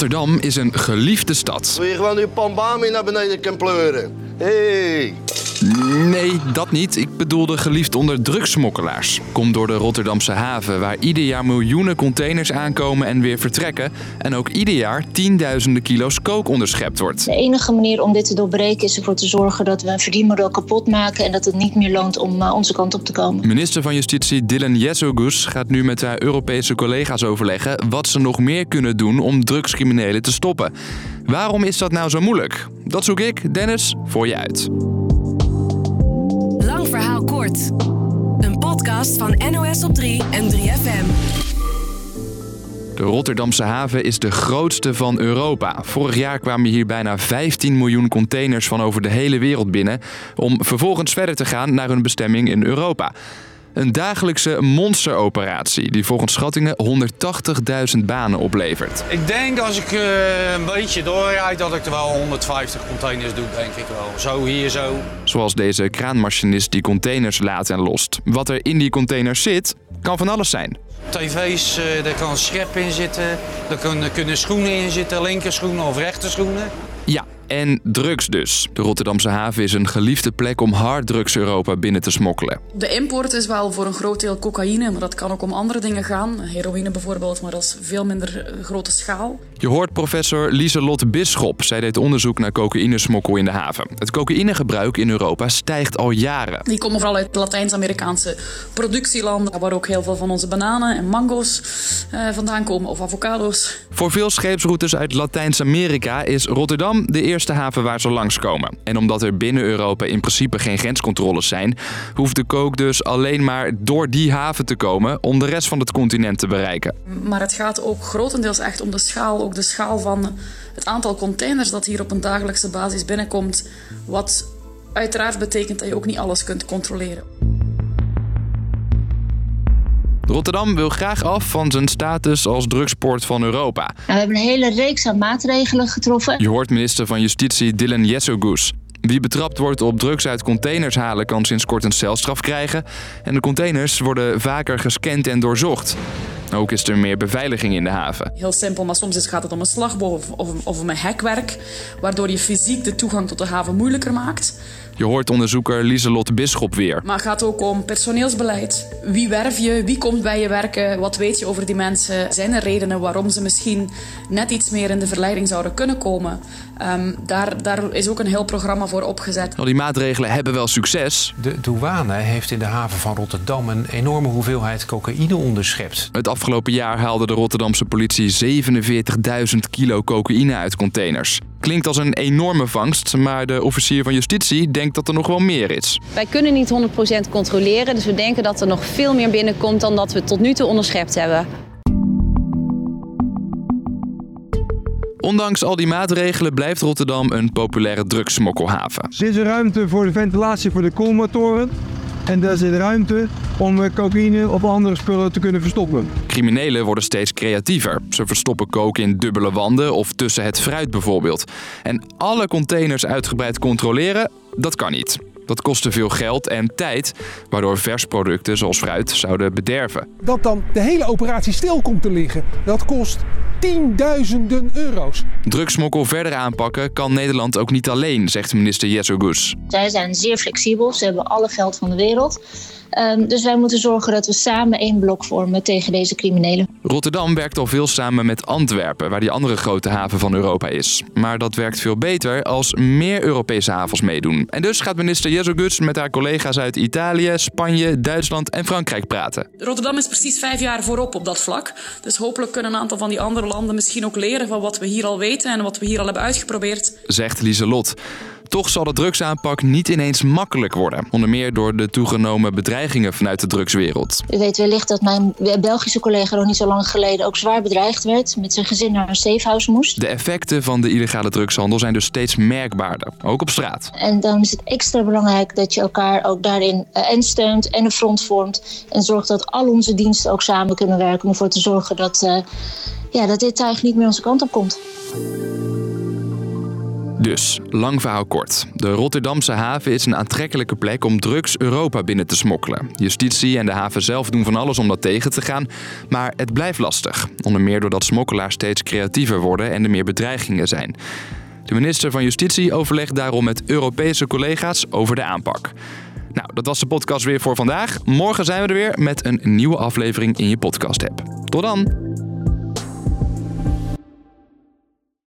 Rotterdam is een geliefde stad. Wil je gewoon je pambami naar beneden kan pleuren? Hey. Nee, dat niet. Ik bedoelde geliefd onder drugssmokkelaars. Komt door de Rotterdamse haven, waar ieder jaar miljoenen containers aankomen en weer vertrekken. En ook ieder jaar tienduizenden kilo's kook onderschept wordt. De enige manier om dit te doorbreken is ervoor te zorgen dat we een verdienmodel kapot maken en dat het niet meer loont om uh, onze kant op te komen. Minister van Justitie Dylan Jezogus gaat nu met haar Europese collega's overleggen wat ze nog meer kunnen doen om drugscriminelen te stoppen. Waarom is dat nou zo moeilijk? Dat zoek ik, Dennis, voor je uit. Een podcast van NOS op 3 en 3FM. De Rotterdamse haven is de grootste van Europa. Vorig jaar kwamen hier bijna 15 miljoen containers van over de hele wereld binnen... om vervolgens verder te gaan naar hun bestemming in Europa. Een dagelijkse monsteroperatie die volgens schattingen 180.000 banen oplevert. Ik denk als ik uh, een beetje doorrijd dat ik er wel 150 containers doe, denk ik wel. Zo hier zo. Zoals deze kraanmachinist die containers laat en lost. Wat er in die containers zit, kan van alles zijn. TV's, uh, daar kan schep in zitten, er kunnen, kunnen schoenen in zitten, linkerschoenen of rechterschoenen. Ja, en drugs dus. De Rotterdamse haven is een geliefde plek om harddrugs Europa binnen te smokkelen. De import is wel voor een groot deel cocaïne, maar dat kan ook om andere dingen gaan. Heroïne bijvoorbeeld, maar dat is veel minder grote schaal. Je hoort professor Lieselotte Bisschop. Zij deed onderzoek naar cocaïnesmokkel in de haven. Het cocaïnegebruik in Europa stijgt al jaren. Die komen vooral uit Latijns-Amerikaanse productielanden, waar ook heel veel van onze bananen en mango's uh, vandaan komen, of avocado's. Voor veel scheepsroutes uit Latijns-Amerika is Rotterdam de eerste eerste haven waar ze langskomen. En omdat er binnen Europa in principe geen grenscontroles zijn, hoeft de kook dus alleen maar door die haven te komen om de rest van het continent te bereiken. Maar het gaat ook grotendeels echt om de schaal, ook de schaal van het aantal containers dat hier op een dagelijkse basis binnenkomt. Wat uiteraard betekent dat je ook niet alles kunt controleren. Rotterdam wil graag af van zijn status als drugsport van Europa. Nou, we hebben een hele reeks aan maatregelen getroffen. Je hoort minister van Justitie Dylan Jessogus. Wie betrapt wordt op drugs uit containers halen kan sinds kort een celstraf krijgen. En de containers worden vaker gescand en doorzocht. Ook is er meer beveiliging in de haven. Heel simpel, maar soms gaat het om een slagboom of, of, of om een hekwerk, waardoor je fysiek de toegang tot de haven moeilijker maakt. Je hoort onderzoeker Lieselotte Bisschop weer. Maar het gaat ook om personeelsbeleid. Wie werf je? Wie komt bij je werken? Wat weet je over die mensen? Zijn er redenen waarom ze misschien net iets meer in de verleiding zouden kunnen komen? Um, daar, daar is ook een heel programma voor opgezet. Al die maatregelen hebben wel succes. De douane heeft in de haven van Rotterdam een enorme hoeveelheid cocaïne onderschept. Het afgelopen jaar haalde de Rotterdamse politie 47.000 kilo cocaïne uit containers. Klinkt als een enorme vangst, maar de officier van justitie denkt dat er nog wel meer is. Wij kunnen niet 100% controleren, dus we denken dat er nog veel meer binnenkomt dan dat we tot nu toe onderschept hebben. Ondanks al die maatregelen blijft Rotterdam een populaire drugssmokkelhaven. Er is ruimte voor de ventilatie voor de koelmotoren. En daar zit ruimte om cocaïne of andere spullen te kunnen verstoppen. Criminelen worden steeds creatiever. Ze verstoppen koken in dubbele wanden of tussen het fruit bijvoorbeeld. En alle containers uitgebreid controleren, dat kan niet. Dat kost te veel geld en tijd, waardoor versproducten zoals fruit zouden bederven. Dat dan de hele operatie stil komt te liggen, dat kost tienduizenden euro's. Drugsmokkel verder aanpakken kan Nederland ook niet alleen, zegt minister Gus. Zij zijn zeer flexibel, ze hebben alle geld van de wereld. Um, dus wij moeten zorgen dat we samen één blok vormen tegen deze criminelen. Rotterdam werkt al veel samen met Antwerpen, waar die andere grote haven van Europa is. Maar dat werkt veel beter als meer Europese havens meedoen. En dus gaat minister Met haar collega's uit Italië, Spanje, Duitsland en Frankrijk praten. Rotterdam is precies vijf jaar voorop op dat vlak. Dus hopelijk kunnen een aantal van die andere landen misschien ook leren van wat we hier al weten en wat we hier al hebben uitgeprobeerd. Zegt Lieselot. Toch zal de drugsaanpak niet ineens makkelijk worden. Onder meer door de toegenomen bedreigingen vanuit de drugswereld. U weet wellicht dat mijn Belgische collega nog niet zo lang geleden ook zwaar bedreigd werd. Met zijn gezin naar een safehouse moest. De effecten van de illegale drugshandel zijn dus steeds merkbaarder. Ook op straat. En dan is het extra belangrijk dat je elkaar ook daarin eh, en steunt en een front vormt. En zorgt dat al onze diensten ook samen kunnen werken om ervoor te zorgen dat, uh, ja, dat dit tuig niet meer onze kant op komt. Dus, lang verhaal kort. De Rotterdamse haven is een aantrekkelijke plek om drugs Europa binnen te smokkelen. Justitie en de haven zelf doen van alles om dat tegen te gaan, maar het blijft lastig. Onder meer doordat smokkelaars steeds creatiever worden en er meer bedreigingen zijn. De minister van Justitie overlegt daarom met Europese collega's over de aanpak. Nou, dat was de podcast weer voor vandaag. Morgen zijn we er weer met een nieuwe aflevering in je podcast-app. Tot dan!